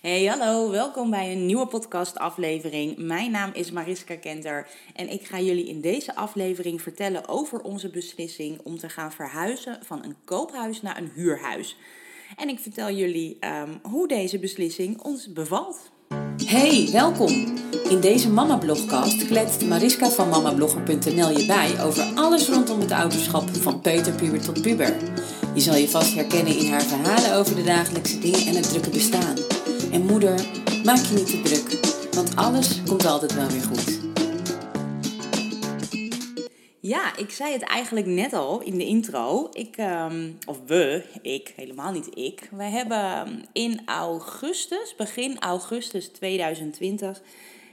Hey, hallo, welkom bij een nieuwe podcastaflevering. Mijn naam is Mariska Kenter en ik ga jullie in deze aflevering vertellen over onze beslissing om te gaan verhuizen van een koophuis naar een huurhuis. En ik vertel jullie um, hoe deze beslissing ons bevalt. Hey, welkom! In deze Mama-blogcast kletst Mariska van mamablogger.nl je bij over alles rondom het ouderschap van peuterpuber tot puber. Je zal je vast herkennen in haar verhalen over de dagelijkse dingen en het drukke bestaan. En moeder, maak je niet te druk, want alles komt altijd wel weer goed. Ja, ik zei het eigenlijk net al in de intro. Ik, um, of we, ik, helemaal niet ik. We hebben in augustus, begin augustus 2020,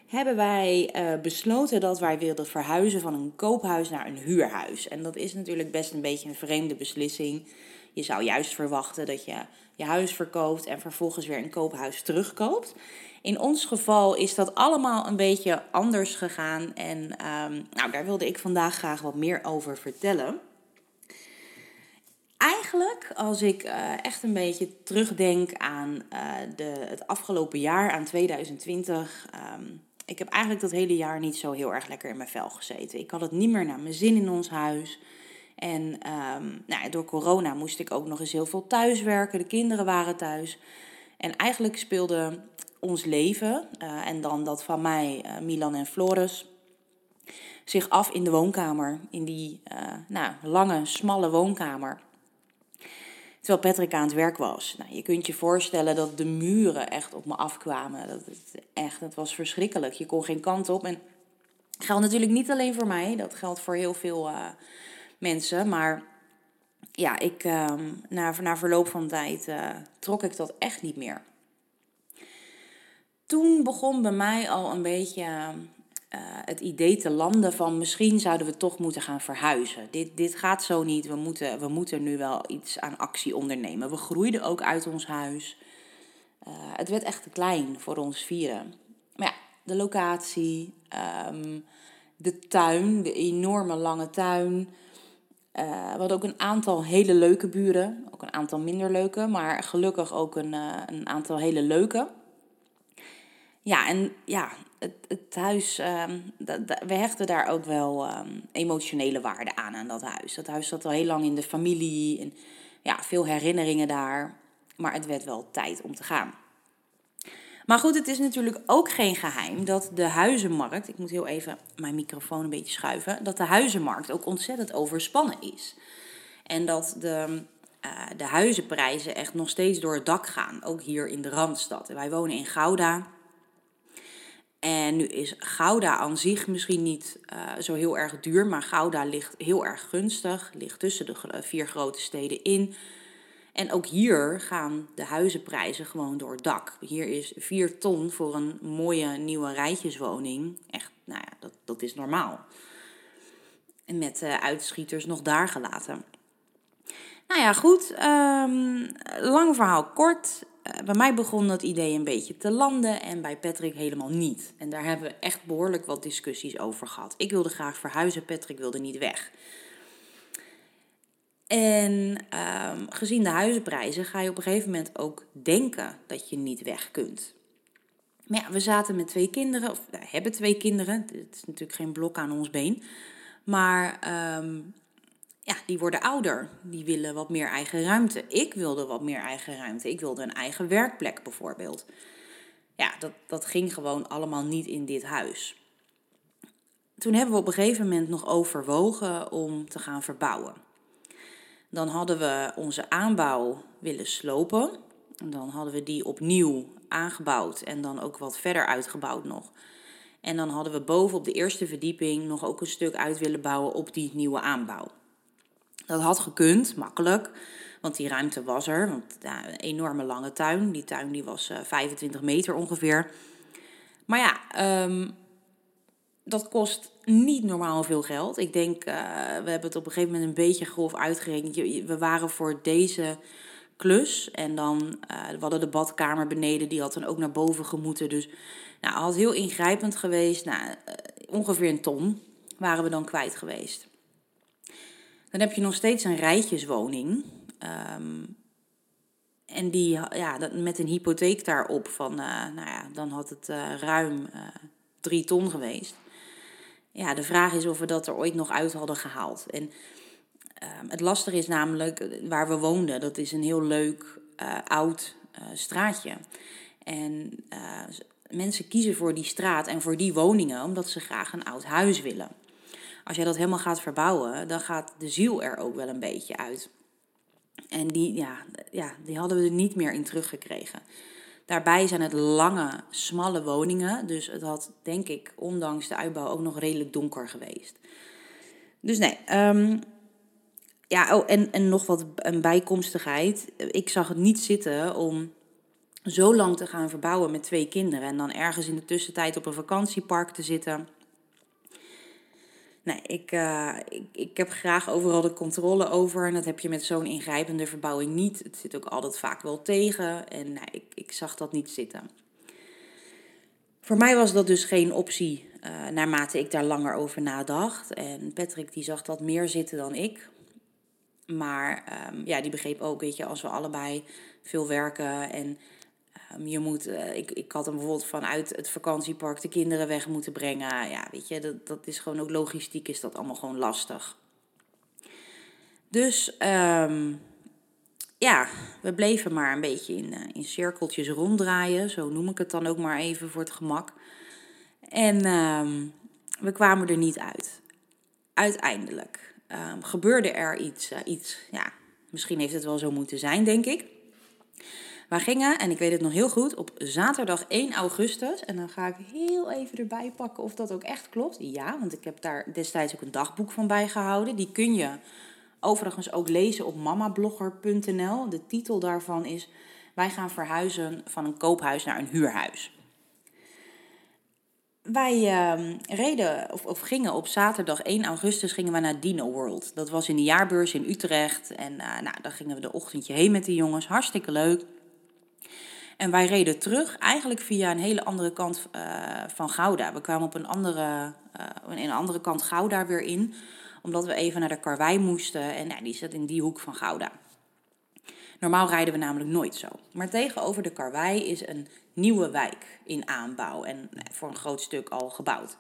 hebben wij uh, besloten dat wij wilden verhuizen van een koophuis naar een huurhuis. En dat is natuurlijk best een beetje een vreemde beslissing. Je zou juist verwachten dat je je huis verkoopt en vervolgens weer een koophuis terugkoopt. In ons geval is dat allemaal een beetje anders gegaan. En um, nou, daar wilde ik vandaag graag wat meer over vertellen. Eigenlijk, als ik uh, echt een beetje terugdenk aan uh, de, het afgelopen jaar, aan 2020. Um, ik heb eigenlijk dat hele jaar niet zo heel erg lekker in mijn vel gezeten. Ik had het niet meer naar mijn zin in ons huis. En um, nou, door corona moest ik ook nog eens heel veel thuiswerken. De kinderen waren thuis. En eigenlijk speelde ons leven, uh, en dan dat van mij, uh, Milan en Floris, zich af in de woonkamer. In die uh, nou, lange, smalle woonkamer. Terwijl Patrick aan het werk was. Nou, je kunt je voorstellen dat de muren echt op me afkwamen. Dat, echt, dat was verschrikkelijk. Je kon geen kant op. En dat geldt natuurlijk niet alleen voor mij. Dat geldt voor heel veel mensen. Maar ja, ik, uh, na, na verloop van tijd uh, trok ik dat echt niet meer. Toen begon bij mij al een beetje uh, het idee te landen van misschien zouden we toch moeten gaan verhuizen. Dit, dit gaat zo niet, we moeten, we moeten nu wel iets aan actie ondernemen. We groeiden ook uit ons huis. Uh, het werd echt te klein voor ons vieren. Maar ja, de locatie, um, de tuin, de enorme lange tuin. Uh, we hadden ook een aantal hele leuke buren, ook een aantal minder leuke, maar gelukkig ook een, uh, een aantal hele leuke. Ja, en ja, het, het huis, um, we hechten daar ook wel um, emotionele waarde aan, aan dat huis. Dat huis zat al heel lang in de familie en ja, veel herinneringen daar, maar het werd wel tijd om te gaan. Maar goed, het is natuurlijk ook geen geheim dat de huizenmarkt, ik moet heel even mijn microfoon een beetje schuiven, dat de huizenmarkt ook ontzettend overspannen is. En dat de, uh, de huizenprijzen echt nog steeds door het dak gaan, ook hier in de Randstad. Wij wonen in Gouda. En nu is Gouda aan zich misschien niet uh, zo heel erg duur, maar Gouda ligt heel erg gunstig, ligt tussen de vier grote steden in. En ook hier gaan de huizenprijzen gewoon door het dak. Hier is 4 ton voor een mooie nieuwe rijtjeswoning. Echt, nou ja, dat, dat is normaal. En met uh, uitschieters nog daar gelaten. Nou ja, goed. Um, lang verhaal kort. Uh, bij mij begon dat idee een beetje te landen en bij Patrick helemaal niet. En daar hebben we echt behoorlijk wat discussies over gehad. Ik wilde graag verhuizen, Patrick wilde niet weg. En um, gezien de huizenprijzen ga je op een gegeven moment ook denken dat je niet weg kunt. Maar ja, we zaten met twee kinderen, of we hebben twee kinderen. Het is natuurlijk geen blok aan ons been. Maar um, ja, die worden ouder. Die willen wat meer eigen ruimte. Ik wilde wat meer eigen ruimte. Ik wilde een eigen werkplek bijvoorbeeld. Ja, dat, dat ging gewoon allemaal niet in dit huis. Toen hebben we op een gegeven moment nog overwogen om te gaan verbouwen. Dan hadden we onze aanbouw willen slopen. En dan hadden we die opnieuw aangebouwd en dan ook wat verder uitgebouwd nog. En dan hadden we boven op de eerste verdieping nog ook een stuk uit willen bouwen op die nieuwe aanbouw. Dat had gekund, makkelijk, want die ruimte was er. Want een enorme lange tuin. Die tuin die was uh, 25 meter ongeveer. Maar ja, um, dat kost niet normaal veel geld. Ik denk, uh, we hebben het op een gegeven moment een beetje grof uitgerekend. We waren voor deze klus en dan, uh, we hadden de badkamer beneden, die had dan ook naar boven gemoeten. Dus nou, had heel ingrijpend geweest. Nou, uh, ongeveer een ton waren we dan kwijt geweest. Dan heb je nog steeds een rijtjeswoning. Um, en die, ja, met een hypotheek daarop van, nou ja, dan had het ruim drie ton geweest. Ja, de vraag is of we dat er ooit nog uit hadden gehaald. En ehm, het lastige is namelijk waar we woonden. Dat is een heel leuk oud straatje. En mensen kiezen voor die straat en voor die woningen omdat ze graag een oud huis willen. Als jij dat helemaal gaat verbouwen, dan gaat de ziel er ook wel een beetje uit. En die, ja, ja, die hadden we er niet meer in teruggekregen. Daarbij zijn het lange, smalle woningen. Dus het had, denk ik, ondanks de uitbouw ook nog redelijk donker geweest. Dus nee. Um, ja, oh, en, en nog wat een bijkomstigheid. Ik zag het niet zitten om zo lang te gaan verbouwen met twee kinderen. En dan ergens in de tussentijd op een vakantiepark te zitten. Nee, ik, uh, ik, ik heb graag overal de controle over. En dat heb je met zo'n ingrijpende verbouwing niet. Het zit ook altijd vaak wel tegen. En nee, ik, ik zag dat niet zitten. Voor mij was dat dus geen optie, uh, naarmate ik daar langer over nadacht. En Patrick die zag dat meer zitten dan ik. Maar um, ja, die begreep ook, weet je, als we allebei veel werken en Ehm, je moet, uh, ik, ik had hem bijvoorbeeld vanuit het vakantiepark de kinderen weg moeten brengen. Ja, weet je, dat, dat is gewoon ook logistiek, is dat allemaal gewoon lastig. Dus um, ja, we bleven maar een beetje in, uh, in cirkeltjes ronddraaien. Zo noem ik het dan ook maar even voor het gemak. En um, we kwamen er niet uit. Uiteindelijk gebeurde er iets, uh, iets, ja, misschien heeft het wel zo moeten zijn, denk ik. We gingen, en ik weet het nog heel goed, op zaterdag 1 augustus. En dan ga ik heel even erbij pakken of dat ook echt klopt. Ja, want ik heb daar destijds ook een dagboek van bijgehouden. Die kun je overigens ook lezen op mamablogger.nl. De titel daarvan is: Wij gaan verhuizen van een koophuis naar een huurhuis. Wij uh, reden of, of, gingen op zaterdag 1 augustus gingen we naar Dino World. Dat was in de jaarbeurs in Utrecht. En uh, nou, daar gingen we de ochtendje heen met die jongens. Hartstikke leuk. En wij reden terug, eigenlijk via een hele andere kant uh, van Gouda. We kwamen op een andere, uh, een andere kant Gouda weer in, omdat we even naar de Karwei moesten. En nou, die zit in die hoek van Gouda. Normaal rijden we namelijk nooit zo. Maar tegenover de Karwei is een nieuwe wijk in aanbouw en nou, voor een groot stuk al gebouwd.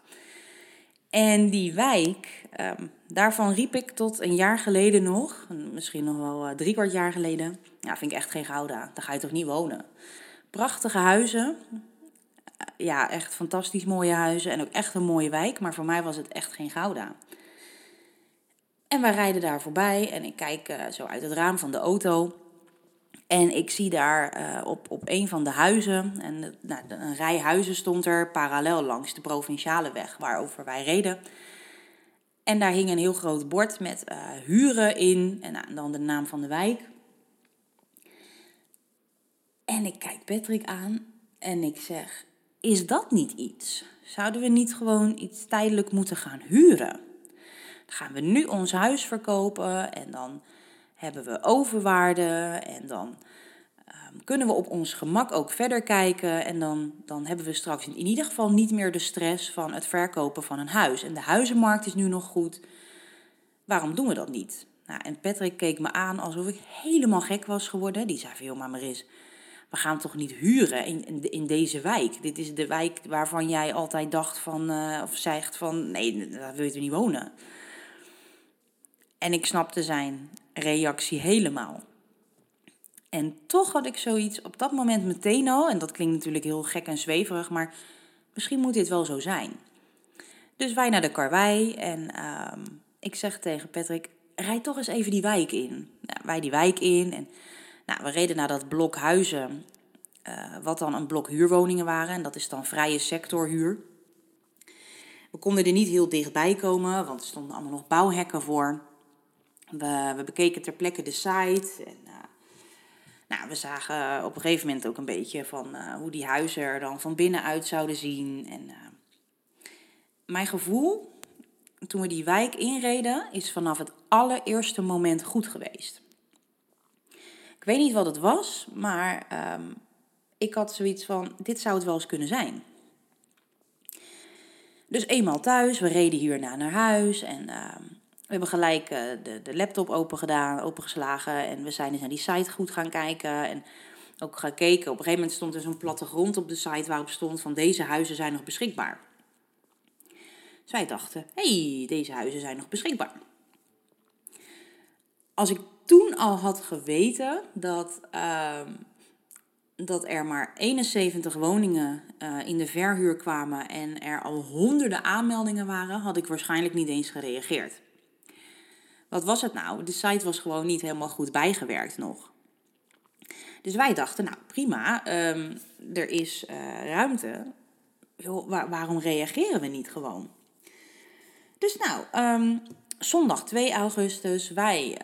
En die wijk, um, daarvan riep ik tot een jaar geleden nog, misschien nog wel uh, drie kwart jaar geleden. Ja, vind ik echt geen Gouda. Daar ga je toch niet wonen? Prachtige huizen. Ja, echt fantastisch mooie huizen en ook echt een mooie wijk. Maar voor mij was het echt geen Gouda. En wij rijden daar voorbij en ik kijk uh, zo uit het raam van de auto. En ik zie daar uh, op, op een van de huizen, en nou, een rij huizen stond er parallel langs de provinciale weg waarover wij reden. En daar hing een heel groot bord met uh, huren in en nou, dan de naam van de wijk. En ik kijk Patrick aan en ik zeg: Is dat niet iets? Zouden we niet gewoon iets tijdelijk moeten gaan huren? Dan gaan we nu ons huis verkopen en dan hebben we overwaarde en dan um, kunnen we op ons gemak ook verder kijken. En dan, dan hebben we straks in ieder geval niet meer de stress van het verkopen van een huis. En de huizenmarkt is nu nog goed. Waarom doen we dat niet? Nou, en Patrick keek me aan alsof ik helemaal gek was geworden. Die zei van, joh, maar Maris, we gaan toch niet huren in, in, deze wijk? Dit is de wijk waarvan jij altijd dacht van, uh, of zegt van, nee, daar wil je niet wonen. En ik snapte zijn reactie helemaal. En toch had ik zoiets op dat moment meteen al, en dat klinkt natuurlijk heel gek en zweverig, maar misschien moet dit wel zo zijn. Dus wij naar de karwei en uh, ik zeg tegen Patrick, rijd toch eens even die wijk in. Nou, wij die wijk in en nou, we reden naar dat blok huizen, uh, wat dan een blok huurwoningen waren. En dat is dan vrije sectorhuur. We konden er niet heel dichtbij komen, want er stonden allemaal nog bouwhekken voor. We, we bekeken ter plekke de site. En, uh, nou, we zagen op een gegeven moment ook een beetje van uh, hoe die huizen er dan van binnenuit zouden zien. En, mijn gevoel, toen we die wijk inreden, is vanaf het allereerste moment goed geweest. Ik weet niet wat het was, maar um, ik had zoiets van: dit zou het wel eens kunnen zijn. Dus eenmaal thuis, we reden hierna naar huis en uh, we hebben gelijk uh, de, de laptop open gedaan, opengeslagen. En we zijn eens naar die site goed gaan kijken. En ook gekeken. Op een gegeven moment stond er zo'n plattegrond op de site waarop stond van deze huizen zijn nog beschikbaar. Wij dachten, hey, deze huizen zijn nog beschikbaar. Als ik toen al had geweten dat, uh, dat er maar 71 woningen uh, in de verhuur kwamen en er al honderden aanmeldingen waren, had ik waarschijnlijk niet eens gereageerd. Wat was het nou? De site was gewoon niet helemaal goed bijgewerkt nog. Dus wij dachten, nou prima, um, er is uh, ruimte. waar, waarom reageren we niet gewoon? Dus nou, um, zondag 2 augustus, wij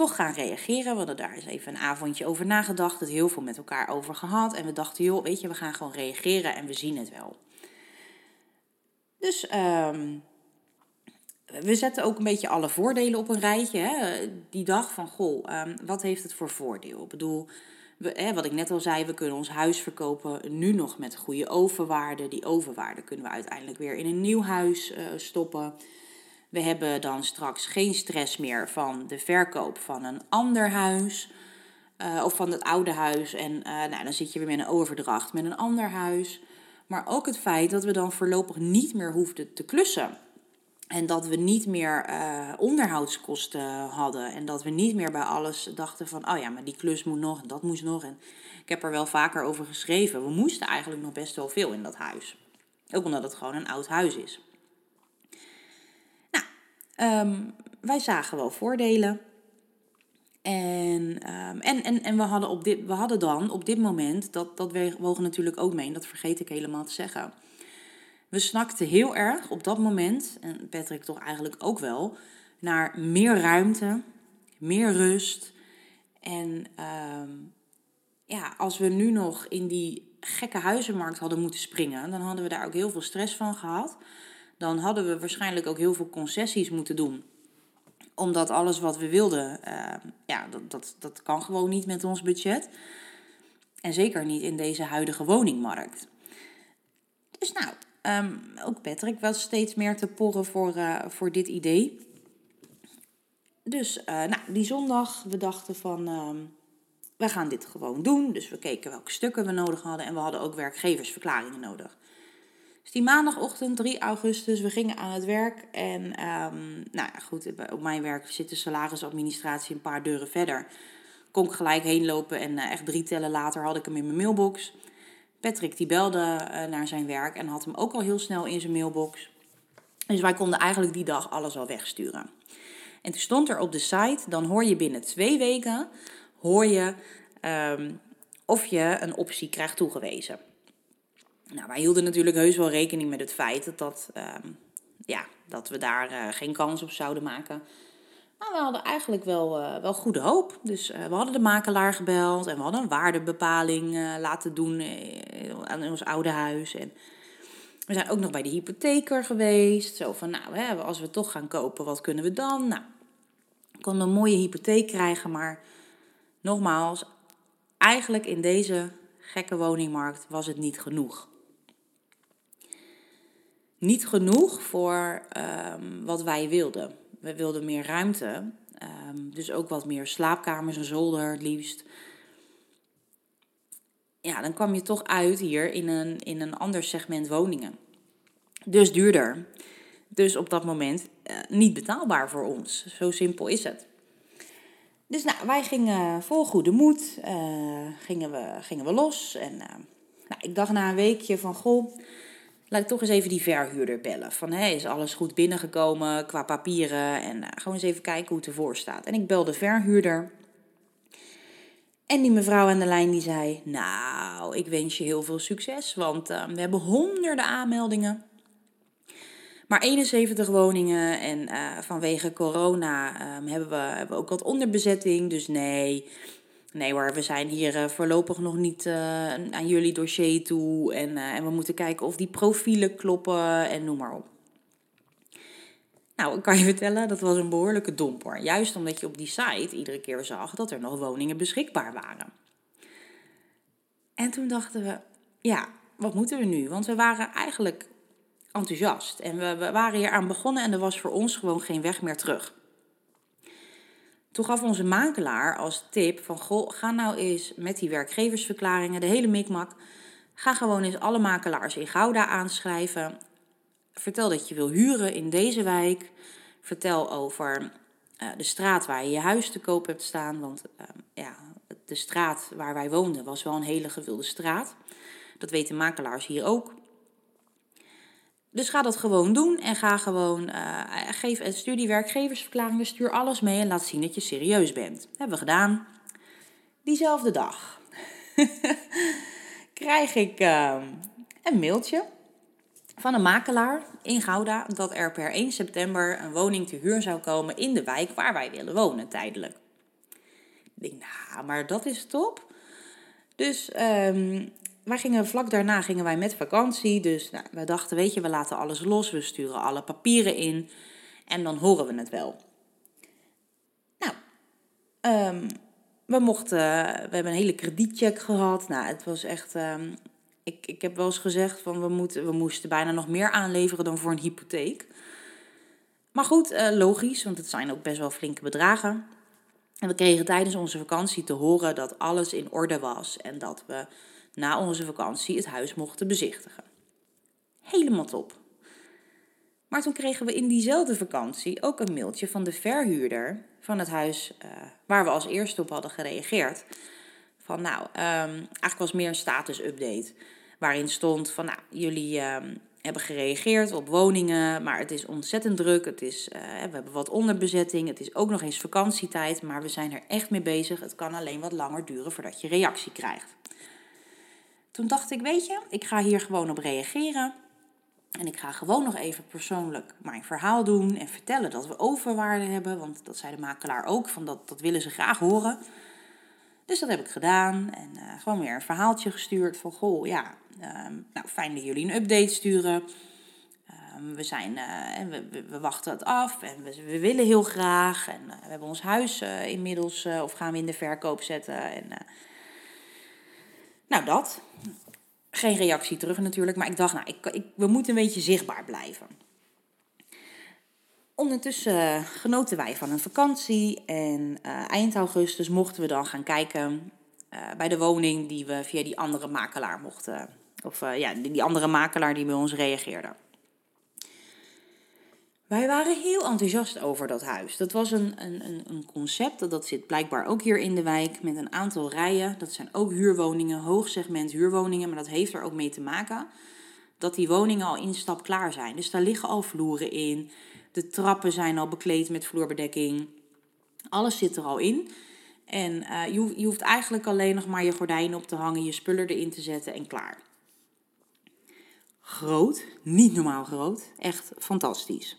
toch gaan reageren. We hadden daar eens even een avondje over nagedacht, het heel veel met elkaar over gehad. En we dachten, joh, weet je, we gaan gewoon reageren en we zien het wel. Dus um, we zetten ook een beetje alle voordelen op een rijtje. Hè? Die dag van, goh, um, wat heeft het voor voordeel? Ik bedoel, we, hè, wat ik net al zei, we kunnen ons huis verkopen nu nog met goede overwaarde. Die overwaarde kunnen we uiteindelijk weer in een nieuw huis uh, stoppen. We hebben dan straks geen stress meer van de verkoop van een ander huis. Uh, of van het oude huis. En uh, nou, dan zit je weer met een overdracht met een ander huis. Maar ook het feit dat we dan voorlopig niet meer hoefden te klussen. En dat we niet meer uh, onderhoudskosten hadden. En dat we niet meer bij alles dachten van, oh ja, maar die klus moet nog en dat moest nog. En ik heb er wel vaker over geschreven. We moesten eigenlijk nog best wel veel in dat huis. Ook omdat het gewoon een oud huis is. Um, wij zagen wel voordelen. En, um, en, en, en we, hadden op dit, we hadden dan op dit moment, dat, dat wogen natuurlijk ook mee, dat vergeet ik helemaal te zeggen we snakten heel erg op dat moment, en Patrick toch eigenlijk ook wel, naar meer ruimte, meer rust. En uh, ja, als we nu nog in die gekke huizenmarkt hadden moeten springen, dan hadden we daar ook heel veel stress van gehad. Dan hadden we waarschijnlijk ook heel veel concessies moeten doen. Omdat alles wat we wilden, uh, ja, dat, dat, dat kan gewoon niet met ons budget. En zeker niet in deze huidige woningmarkt. Dus nou, Um, ook Patrick was steeds meer te porren voor, uh, voor dit idee. Dus uh, nou, die zondag, we dachten van, um, we gaan dit gewoon doen. Dus we keken welke stukken we nodig hadden en we hadden ook werkgeversverklaringen nodig. Dus die maandagochtend, 3 augustus, we gingen aan het werk. En um, nou ja, goed, op mijn werk zit de salarisadministratie een paar deuren verder. Kon ik gelijk heen lopen en uh, echt drie tellen later had ik hem in mijn mailbox. Patrick die belde uh, naar zijn werk en had hem ook al heel snel in zijn mailbox. Dus wij konden eigenlijk die dag alles al wegsturen. En toen stond er op de site, dan hoor je binnen twee weken hoor je, um, of je een optie krijgt toegewezen. Nou, wij hielden natuurlijk heus wel rekening met het feit dat, dat, um, ja, dat we daar uh, geen kans op zouden maken. Maar we hadden eigenlijk wel, uh, wel goede hoop. Dus uh, we hadden de makelaar gebeld en we hadden een waardebepaling laten doen aan ons oude huis. En we zijn ook nog bij de hypotheker geweest. Zo van, nou, hè, als we toch gaan kopen, wat kunnen we dan? Nou, we konden een mooie hypotheek krijgen, maar nogmaals, eigenlijk in deze gekke woningmarkt was het niet genoeg. Niet genoeg voor um, wat wij wilden we wilden meer ruimte. Um, dus ook wat meer slaapkamers, een zolder het liefst. Ja, dan kwam je toch uit hier in een, in een ander segment woningen. Dus duurder. Dus op dat moment uh, niet betaalbaar voor ons. Zo simpel is het. Dus nou, wij gingen vol goede moed, uh, gingen, we, gingen we los. En uh, nou, ik dacht na een weekje van, goh, laat ik toch eens even die verhuurder bellen. Van, hé, is alles goed binnengekomen qua papieren? En uh, gewoon eens even kijken hoe het ervoor staat. En ik belde de verhuurder. En die mevrouw aan de lijn die zei, nou, ik wens je heel veel succes. Want uh, we hebben honderden aanmeldingen. Maar 71 woningen en uh, vanwege corona um, hebben, we, hebben we ook wat onderbezetting. Dus nee, Nee hoor, we zijn hier uh, voorlopig nog niet uh, aan jullie dossier toe. En, uh, en we moeten kijken of die profielen kloppen en noem maar op. Nou, ik kan je vertellen, dat was een behoorlijke domper. Juist omdat je op die site iedere keer zag dat er nog woningen beschikbaar waren. En toen dachten we, ja, wat moeten we nu? Want we waren eigenlijk enthousiast. En we waren hier aan begonnen en er was voor ons gewoon geen weg meer terug. Toen gaf onze makelaar als tip van, goh, ga nou eens met die werkgeversverklaringen, de hele mikmak, ga gewoon eens alle makelaars in Gouda aanschrijven. Vertel dat je wil huren in deze wijk. Vertel over uh, de straat waar je je huis te koop hebt staan. Want uh, ja, de straat waar wij woonden was wel een hele gewilde straat. Dat weten makelaars hier ook. Dus ga dat gewoon doen en ga gewoon, uh, geef, stuur die werkgeversverklaringen, stuur alles mee en laat zien dat je serieus bent. Hebben we gedaan. Diezelfde dag krijg ik uh, een mailtje van een makelaar in Gouda dat er per 1 september een woning te huur zou komen in de wijk waar wij willen wonen tijdelijk. Ik denk, nou, maar dat is top. Dus um, wij gingen, vlak daarna gingen wij met vakantie. Dus nou, we dachten, weet je, we laten alles los. We sturen alle papieren in. En dan horen we het wel. Nou, um, we mochten, we hebben een hele kredietcheck gehad. Nou, het was echt, um, ik, ik heb wel eens gezegd van we, moeten, we moesten bijna nog meer aanleveren dan voor een hypotheek. Maar goed, uh, logisch, want het zijn ook best wel flinke bedragen. En we kregen tijdens onze vakantie te horen dat alles in orde was en dat we na onze vakantie het huis mochten bezichtigen. Helemaal top. Maar toen kregen we in diezelfde vakantie ook een mailtje van de verhuurder van het huis uh, waar we als eerste op hadden gereageerd. Van nou, um, eigenlijk was meer een status-update. Waarin stond van nou, jullie um, hebben gereageerd op woningen, maar het is ontzettend druk. Het is, uh, we hebben wat onderbezetting. Het is ook nog eens vakantietijd, maar we zijn er echt mee bezig. Het kan alleen wat langer duren voordat je reactie krijgt. Toen dacht ik, weet je, ik ga hier gewoon op reageren. En ik ga gewoon nog even persoonlijk mijn verhaal doen en vertellen dat we overwaarde hebben. Want dat zei de makelaar ook, van dat, dat willen ze graag horen. Dus dat heb ik gedaan en uh, gewoon weer een verhaaltje gestuurd van, goh, ja, uh, nou fijn dat jullie een update sturen. Uh, we, zijn, uh, we, we, wachten het af en we, we willen heel graag. En we hebben ons huis inmiddels, of gaan we in de verkoop zetten. En, nou, dat. Geen reactie terug natuurlijk, maar ik dacht, nou, ik, we moeten een beetje zichtbaar blijven. Ondertussen genoten wij van een vakantie en uh, eind augustus mochten we dan gaan kijken uh, bij de woning die we via die andere makelaar mochten. Of ja, die andere makelaar die bij ons reageerde. Wij waren heel enthousiast over dat huis. Dat was een, een, een concept, dat zit blijkbaar ook hier in de wijk, met een aantal rijen. Dat zijn ook huurwoningen, hoogsegment huurwoningen, maar dat heeft er ook mee te maken dat die woningen al instap klaar zijn. Dus daar liggen al vloeren in, de trappen zijn al bekleed met vloerbedekking, alles zit er al in. En uh, je, je hoeft eigenlijk alleen nog maar je gordijnen op te hangen, je spullen erin te zetten en klaar. Groot, niet normaal groot, echt fantastisch.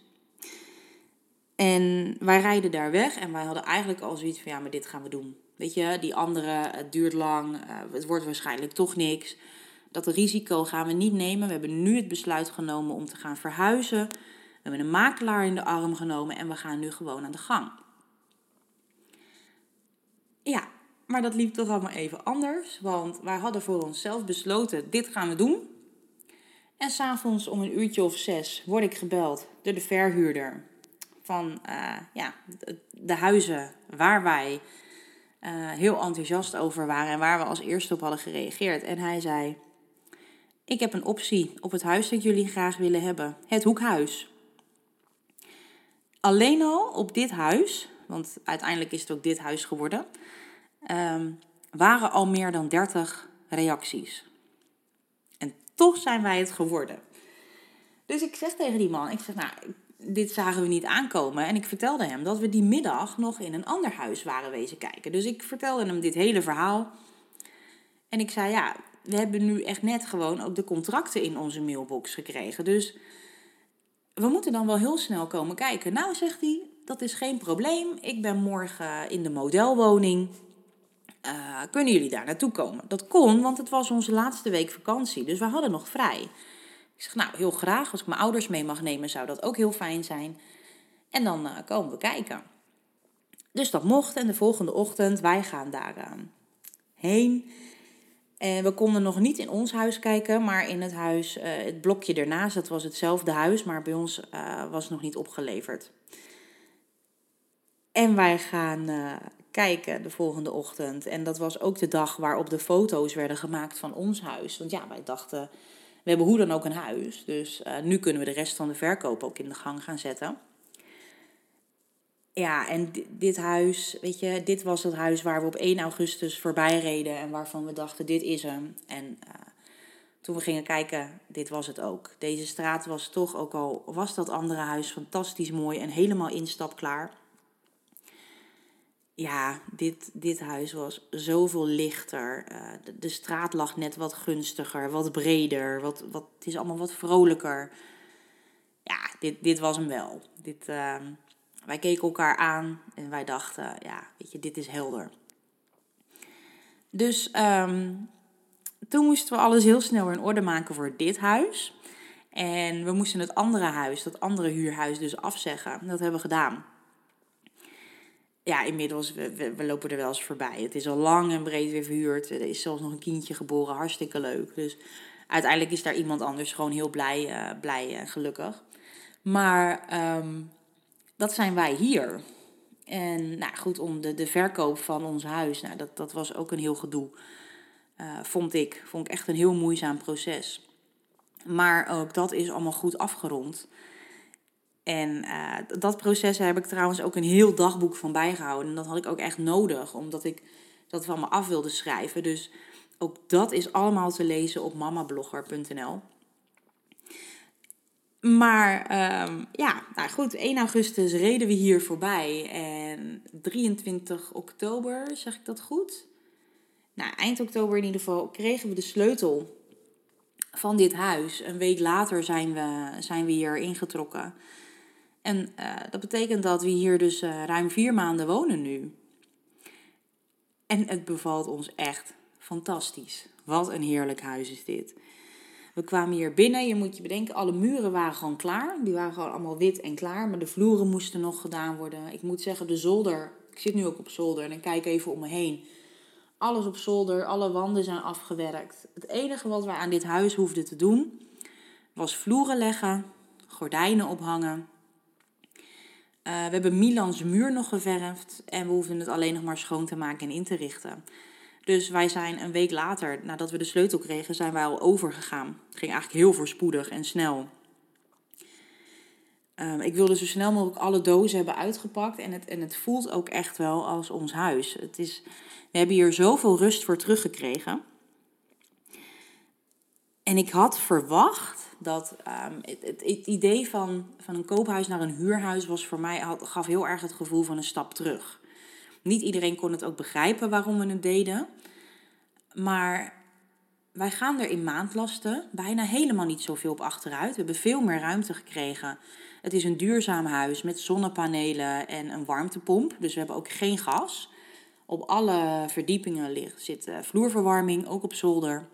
En wij rijden daar weg en wij hadden eigenlijk al zoiets van ja, maar dit gaan we doen. Weet je, die andere, het duurt lang, uh, het wordt waarschijnlijk toch niks. Dat risico gaan we niet nemen. We hebben nu het besluit genomen om te gaan verhuizen. We hebben een makelaar in de arm genomen en we gaan nu gewoon aan de gang. Ja, maar dat liep toch allemaal even anders. Want wij hadden voor onszelf besloten, dit gaan we doen. En s'avonds om een uurtje of zes word ik gebeld door de verhuurder van uh, ja, de, huizen waar wij uh, heel enthousiast over waren en waar we als eerste op hadden gereageerd. En hij zei: Ik heb een optie op het huis dat jullie graag willen hebben: het hoekhuis. Alleen al op dit huis, want uiteindelijk is het ook dit huis geworden, um, waren al meer dan 30 reacties. En toch zijn wij het geworden. Dus ik zeg tegen die man, ik zeg, nou, dit zagen we niet aankomen. En ik vertelde hem dat we die middag nog in een ander huis waren wezen kijken. Dus ik vertelde hem dit hele verhaal. En ik zei, ja, we hebben nu echt net gewoon ook de contracten in onze mailbox gekregen. Dus we moeten dan wel heel snel komen kijken. Nou, zegt hij, dat is geen probleem. Ik ben morgen in de modelwoning. Uh, kunnen jullie daar naartoe komen? Dat kon, want het was onze laatste week vakantie. Dus we hadden nog vrij. Ik zeg, nou, heel graag. Als ik mijn ouders mee mag nemen, zou dat ook heel fijn zijn. En dan uh, komen we kijken. Dus dat mocht. En de volgende ochtend, wij gaan daar heen. En we konden nog niet in ons huis kijken, maar in het huis, uh, het blokje ernaast, dat was hetzelfde huis, maar bij ons uh, was nog niet opgeleverd. En wij gaan kijken de volgende ochtend. En dat was ook de dag waarop de foto's werden gemaakt van ons huis. Want ja, wij dachten, we hebben hoe dan ook een huis. Dus nu kunnen we de rest van de verkoop ook in de gang gaan zetten. Ja, en dit huis, weet je, dit was het huis waar we op 1 augustus voorbij reden en waarvan we dachten, dit is hem. En uh, toen we gingen kijken, dit was het ook. Deze straat was toch, ook al was dat andere huis fantastisch mooi en helemaal instapklaar. Ja, dit, dit huis was zoveel lichter. Uh, de, straat lag net wat gunstiger, wat breder, wat, wat, het is allemaal wat vrolijker. Ja, dit, dit was hem wel. Dit... Uh, wij keken elkaar aan en wij dachten, ja, weet je, dit is helder. Dus um, toen moesten we alles heel snel in orde maken voor dit huis. En we moesten het andere huis, dat andere huurhuis, dus afzeggen. Dat hebben we gedaan. Ja, inmiddels, we, we, lopen er wel eens voorbij. Het is al lang en breed weer verhuurd. Er is zelfs nog een kindje geboren, hartstikke leuk. Dus uiteindelijk is daar iemand anders gewoon heel blij, uh, blij en gelukkig. Maar um, dat zijn wij hier. En nou goed, om de, de verkoop van ons huis, nou, dat, dat was ook een heel gedoe. Uh, vond ik. Vond ik echt een heel moeizaam proces. Maar ook dat is allemaal goed afgerond. En uh, dat proces heb ik trouwens ook een heel dagboek van bijgehouden. En dat had ik ook echt nodig, omdat ik dat van me af wilde schrijven. Dus ook dat is allemaal te lezen op mamablogger.nl. Maar um, ja, nou goed, 1 augustus reden we hier voorbij. En 23 oktober, zeg ik dat goed? Nou, eind oktober in ieder geval kregen we de sleutel van dit huis. Een week later zijn we, zijn we hier ingetrokken. En uh, dat betekent dat we hier dus uh, ruim vier maanden wonen nu. En het bevalt ons echt fantastisch. Wat een heerlijk huis is dit. We kwamen hier binnen. Je moet je bedenken, alle muren waren gewoon klaar. Die waren gewoon allemaal wit en klaar. Maar de vloeren moesten nog gedaan worden. Ik moet zeggen, de zolder. Ik zit nu ook op zolder en kijk even om me heen. Alles op zolder, alle wanden zijn afgewerkt. Het enige wat wij aan dit huis hoefden te doen, was vloeren leggen, gordijnen ophangen. Uh, we hebben Milans muur nog geverfd en we hoefden het alleen nog maar schoon te maken en in te richten. Dus wij zijn een week later, nadat we de sleutel kregen, zijn wij al overgegaan. Het ging eigenlijk heel voorspoedig en snel. Um, ik wilde zo snel mogelijk alle dozen hebben uitgepakt. En het, en het voelt ook echt wel als ons huis. Het is, we hebben hier zoveel rust voor teruggekregen. En ik had verwacht dat um, het, het, idee van, van een koophuis naar een huurhuis was voor mij, gaf heel erg het gevoel van een stap terug. Niet iedereen kon het ook begrijpen waarom we het deden. Maar wij gaan er in maandlasten bijna helemaal niet zoveel op achteruit. We hebben veel meer ruimte gekregen. Het is een duurzaam huis met zonnepanelen en een warmtepomp. Dus we hebben ook geen gas. Op alle verdiepingen ligt, zit vloerverwarming, ook op zolder.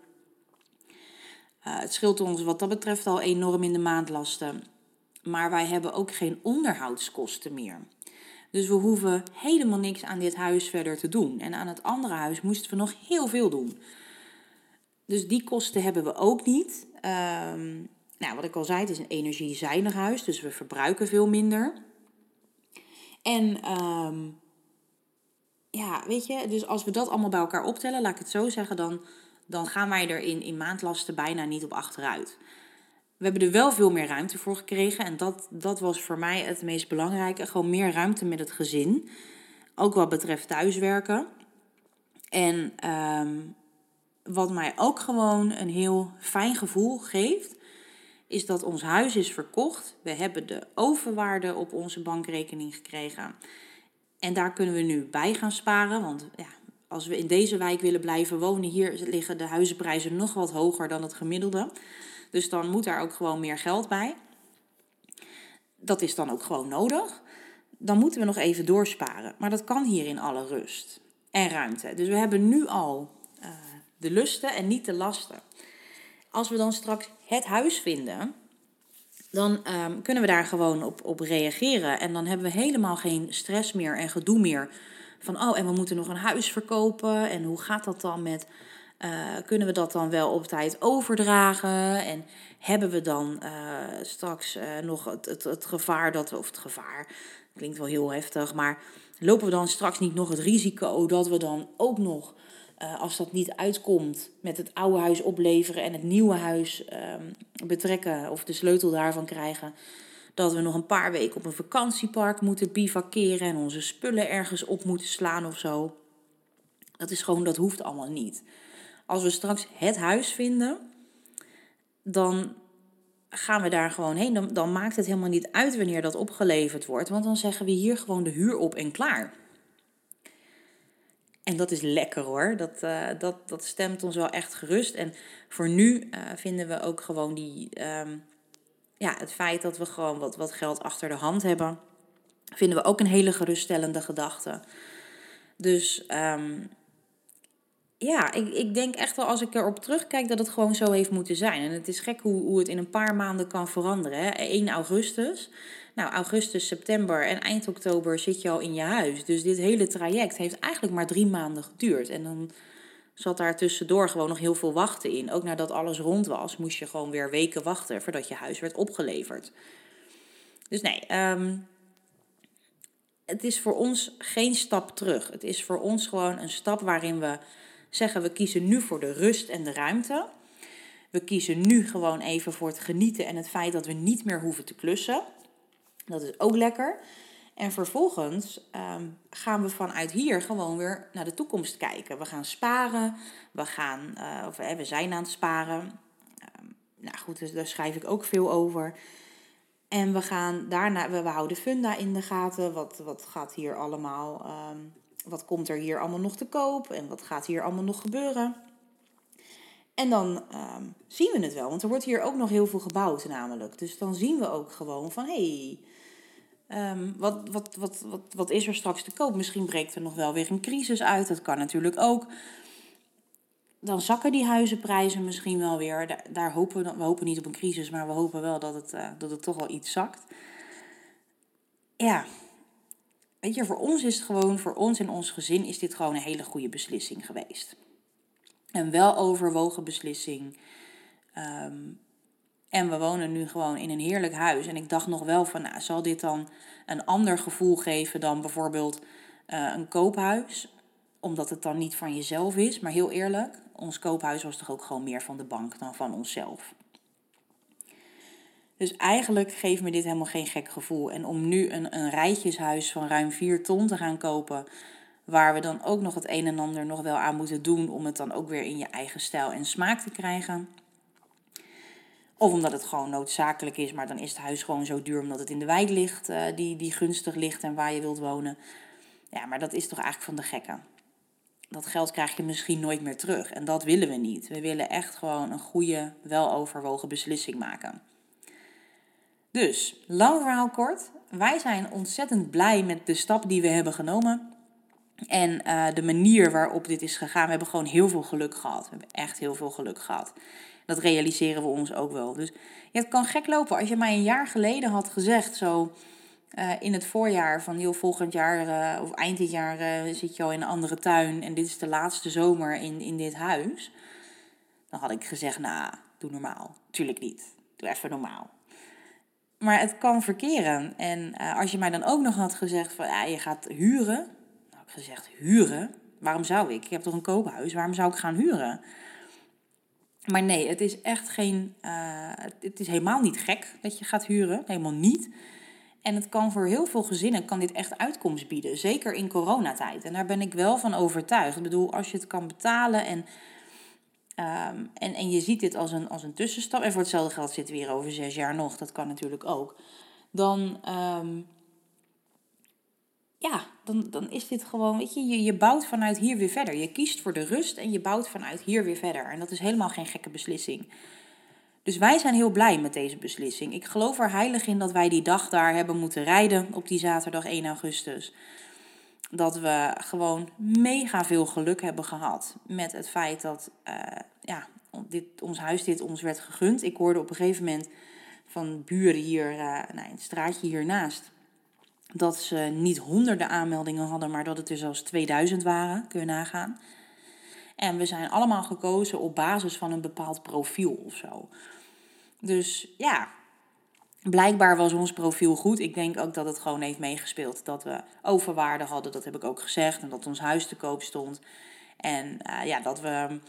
Uh, het scheelt ons wat dat betreft al enorm in de maandlasten. Maar wij hebben ook geen onderhoudskosten meer. Dus we hoeven helemaal niks aan dit huis verder te doen. En aan het andere huis moesten we nog heel veel doen. Dus die kosten hebben we ook niet. Um, nou, wat ik al zei, het is een energiezuinig huis, dus we verbruiken veel minder. En um, ja, weet je, dus als we dat allemaal bij elkaar optellen, laat ik het zo zeggen, dan, dan gaan wij er in, in maandlasten bijna niet op achteruit. We hebben er wel veel meer ruimte voor gekregen. En dat, dat was voor mij het meest belangrijke. Gewoon meer ruimte met het gezin. Ook wat betreft thuiswerken. En um, wat mij ook gewoon een heel fijn gevoel geeft, is dat ons huis is verkocht. We hebben de overwaarde op onze bankrekening gekregen. En daar kunnen we nu bij gaan sparen. Want ja, als we in deze wijk willen blijven wonen, hier liggen de huizenprijzen nog wat hoger dan het gemiddelde. Dus dan moet daar ook gewoon meer geld bij. Dat is dan ook gewoon nodig. Dan moeten we nog even doorsparen. Maar dat kan hier in alle rust en ruimte. Dus we hebben nu al uh, de lusten en niet de lasten. Als we dan straks het huis vinden, dan um, kunnen we daar gewoon op, op reageren. En dan hebben we helemaal geen stress meer en gedoe meer. Van oh, en we moeten nog een huis verkopen. En hoe gaat dat dan met Uh, kunnen we dat dan wel op tijd overdragen? En hebben we dan uh, straks uh, nog het, het, het, gevaar dat we, of het gevaar, klinkt wel heel heftig, maar lopen we dan straks niet nog het risico dat we dan ook nog, als dat niet uitkomt, met het oude huis opleveren en het nieuwe huis um, betrekken of de sleutel daarvan krijgen? Dat we nog een paar weken op een vakantiepark moeten bivakeren en onze spullen ergens op moeten slaan of zo. Dat is gewoon, dat hoeft allemaal niet. Als we straks het huis vinden, dan gaan we daar gewoon heen. Dan, dan maakt het helemaal niet uit wanneer dat opgeleverd wordt, want dan zeggen we hier gewoon de huur op en klaar. En dat is lekker hoor. Dat, uh, dat, dat stemt ons wel echt gerust. En voor nu uh, vinden we ook gewoon die, um, ja, het feit dat we gewoon wat, wat geld achter de hand hebben, vinden we ook een hele geruststellende gedachte. Dus um, ja, ik, ik denk echt wel als ik erop terugkijk dat het gewoon zo heeft moeten zijn. En het is gek hoe, hoe het in een paar maanden kan veranderen. Hè? 1 augustus. Nou, augustus, september en eind oktober zit je al in je huis. Dus dit hele traject heeft eigenlijk maar drie maanden geduurd. En dan zat daar tussendoor gewoon nog heel veel wachten in. Ook nadat alles rond was, moest je gewoon weer weken wachten voordat je huis werd opgeleverd. Dus nee, um, het is voor ons geen stap terug. Het is voor ons gewoon een stap waarin we zeggen we kiezen nu voor de rust en de ruimte. We kiezen nu gewoon even voor het genieten en het feit dat we niet meer hoeven te klussen. Dat is ook lekker. En vervolgens um, gaan we vanuit hier gewoon weer naar de toekomst kijken. We gaan sparen, we, gaan, uh, of eh, we zijn aan het sparen. Um, nou goed, dus daar schrijf ik ook veel over. En we gaan daarna, we, houden funda in de gaten. Wat, wat gaat hier allemaal um, wat komt er hier allemaal nog te koop en wat gaat hier allemaal nog gebeuren. En dan zien we het wel, want er wordt hier ook nog heel veel gebouwd namelijk. Dus dan zien we ook gewoon van hé, hey, um, wat, wat, wat, wat, wat is er straks te koop? Misschien breekt er nog wel weer een crisis uit, dat kan natuurlijk ook. Dan zakken die huizenprijzen misschien wel weer. Daar, hopen we, hopen niet op een crisis, maar we hopen wel dat het, uh, dat toch wel iets zakt. Ja, weet je, voor ons is het gewoon, voor ons en ons gezin is dit gewoon een hele goede beslissing geweest. Een wel overwogen beslissing. Um, en we wonen nu gewoon in een heerlijk huis. En ik dacht nog wel van, nou, zal dit dan een ander gevoel geven dan bijvoorbeeld uh, een koophuis? Omdat het dan niet van jezelf is. Maar heel eerlijk, ons koophuis was toch ook gewoon meer van de bank dan van onszelf. Dus eigenlijk geeft me dit helemaal geen gek gevoel. En om nu een, een rijtjeshuis van ruim 4 ton te gaan kopen, waar we dan ook nog het een en ander nog wel aan moeten doen om het dan ook weer in je eigen stijl en smaak te krijgen. Of omdat het gewoon noodzakelijk is, maar dan is het huis gewoon zo duur omdat het in de wijk ligt, uh, die, die gunstig ligt en waar je wilt wonen. Ja, maar dat is toch eigenlijk van de gekken. Dat geld krijg je misschien nooit meer terug. En dat willen we niet. We willen echt gewoon een goede, weloverwogen beslissing maken. Dus, lang verhaal kort. Wij zijn ontzettend blij met de stap die we hebben genomen. En uh, de manier waarop dit is gegaan. We hebben gewoon heel veel geluk gehad. We hebben echt heel veel geluk gehad. Dat realiseren we ons ook wel. Dus het kan gek lopen. Als je mij een jaar geleden had gezegd, zo uh, in het voorjaar van joh, volgend jaar uh, of eind dit jaar zit je al in een andere tuin en dit is de laatste zomer in, in dit huis. Dan had ik gezegd, nou, doe normaal. Tuurlijk niet. Doe even normaal. Maar het kan verkeren. En als je mij dan ook nog had gezegd van ja, je gaat huren. Gezegd, huren? Waarom zou ik? Ik heb toch een koophuis, waarom zou ik gaan huren? Maar nee, het is echt geen. Uh, het is helemaal niet gek dat je gaat huren. Helemaal niet. En het kan voor heel veel gezinnen kan dit echt uitkomst bieden. Zeker in coronatijd. En daar ben ik wel van overtuigd. Ik bedoel, als je het kan betalen en Um, en, en je ziet dit als een, als een tussenstap. En voor hetzelfde geld zitten we hier over zes jaar nog. Dat kan natuurlijk ook. Dan, um, ja, dan, dan is dit gewoon, weet je, je, je bouwt vanuit hier weer verder. Je kiest voor de rust en je bouwt vanuit hier weer verder. En dat is helemaal geen gekke beslissing. Dus wij zijn heel blij met deze beslissing. Ik geloof er heilig in dat wij die dag daar hebben moeten rijden op die zaterdag 1 augustus dat we gewoon mega veel geluk hebben gehad met het feit dat uh, ja, dit, ons huis dit ons werd gegund. Ik hoorde op een gegeven moment van buren hier, uh, nou, het straatje hiernaast, dat ze niet honderden aanmeldingen hadden, maar dat het er zelfs 2000 waren, kun je nagaan. En we zijn allemaal gekozen op basis van een bepaald profiel of zo. Dus ja, blijkbaar was ons profiel goed. Ik denk ook dat het gewoon heeft meegespeeld dat we overwaarde hadden. Dat heb ik ook gezegd. En dat ons huis te koop stond. En uh, ja, dat we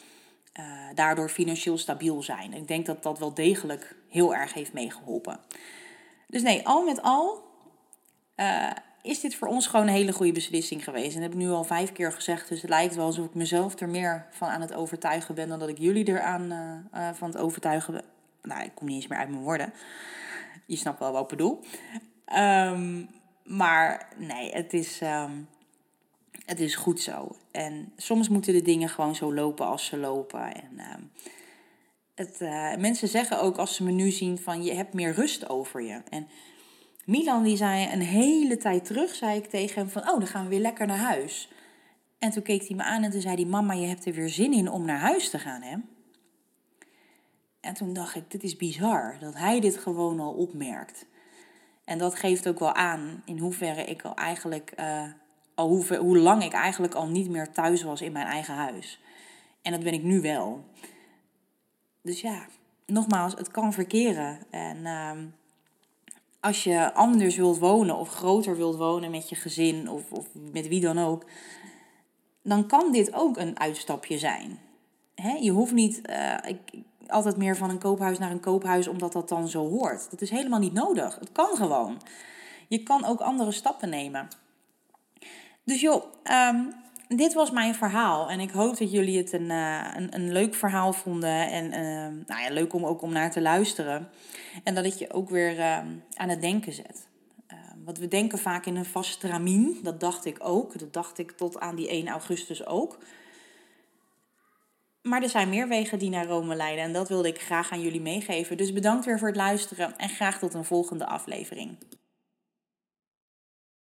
uh, daardoor financieel stabiel zijn. Ik denk dat dat wel degelijk heel erg heeft meegeholpen. Dus nee, al met al uh, is dit voor ons gewoon een hele goede beslissing geweest. En dat heb ik nu al vijf keer gezegd. Dus het lijkt wel alsof ik mezelf er meer van aan het overtuigen ben dan dat ik jullie er aan uh, van het overtuigen ben. Nou, ik kom niet eens meer uit mijn woorden. Je snapt wel wat ik bedoel. Um, maar nee, het is, um, het is goed zo. En soms moeten de dingen gewoon zo lopen als ze lopen. En um, het, mensen zeggen ook als ze me nu zien van je hebt meer rust over je. En Milan die zei een hele tijd terug, zei ik tegen hem van, oh, dan gaan we weer lekker naar huis. En toen keek hij me aan en toen zei hij, mama, je hebt er weer zin in om naar huis te gaan, hè? En toen dacht ik, dit is bizar, dat hij dit gewoon al opmerkt. En dat geeft ook wel aan in hoeverre ik al eigenlijk, uh, al hoe, hoe lang ik eigenlijk al niet meer thuis was in mijn eigen huis. En dat ben ik nu wel. Dus ja, nogmaals, het kan verkeren. En uh, als je anders wilt wonen of groter wilt wonen met je gezin of, of met wie dan ook, dan kan dit ook een uitstapje zijn. Je hoeft niet uh, ik, altijd meer van een koophuis naar een koophuis omdat dat dan zo hoort. Dat is helemaal niet nodig. Het kan gewoon. Je kan ook andere stappen nemen. Dus joh, um, dit was mijn verhaal. En ik hoop dat jullie het een, uh, een, leuk verhaal vonden. En uh, nou ja, leuk om ook om naar te luisteren. En dat het je ook weer uh, aan het denken zet. want we denken vaak in een vast stramien. Dat dacht ik ook. Dat dacht ik tot aan die 1 augustus ook. Maar er zijn meer wegen die naar Rome leiden. En dat wilde ik graag aan jullie meegeven. Dus bedankt weer voor het luisteren. En graag tot een volgende aflevering.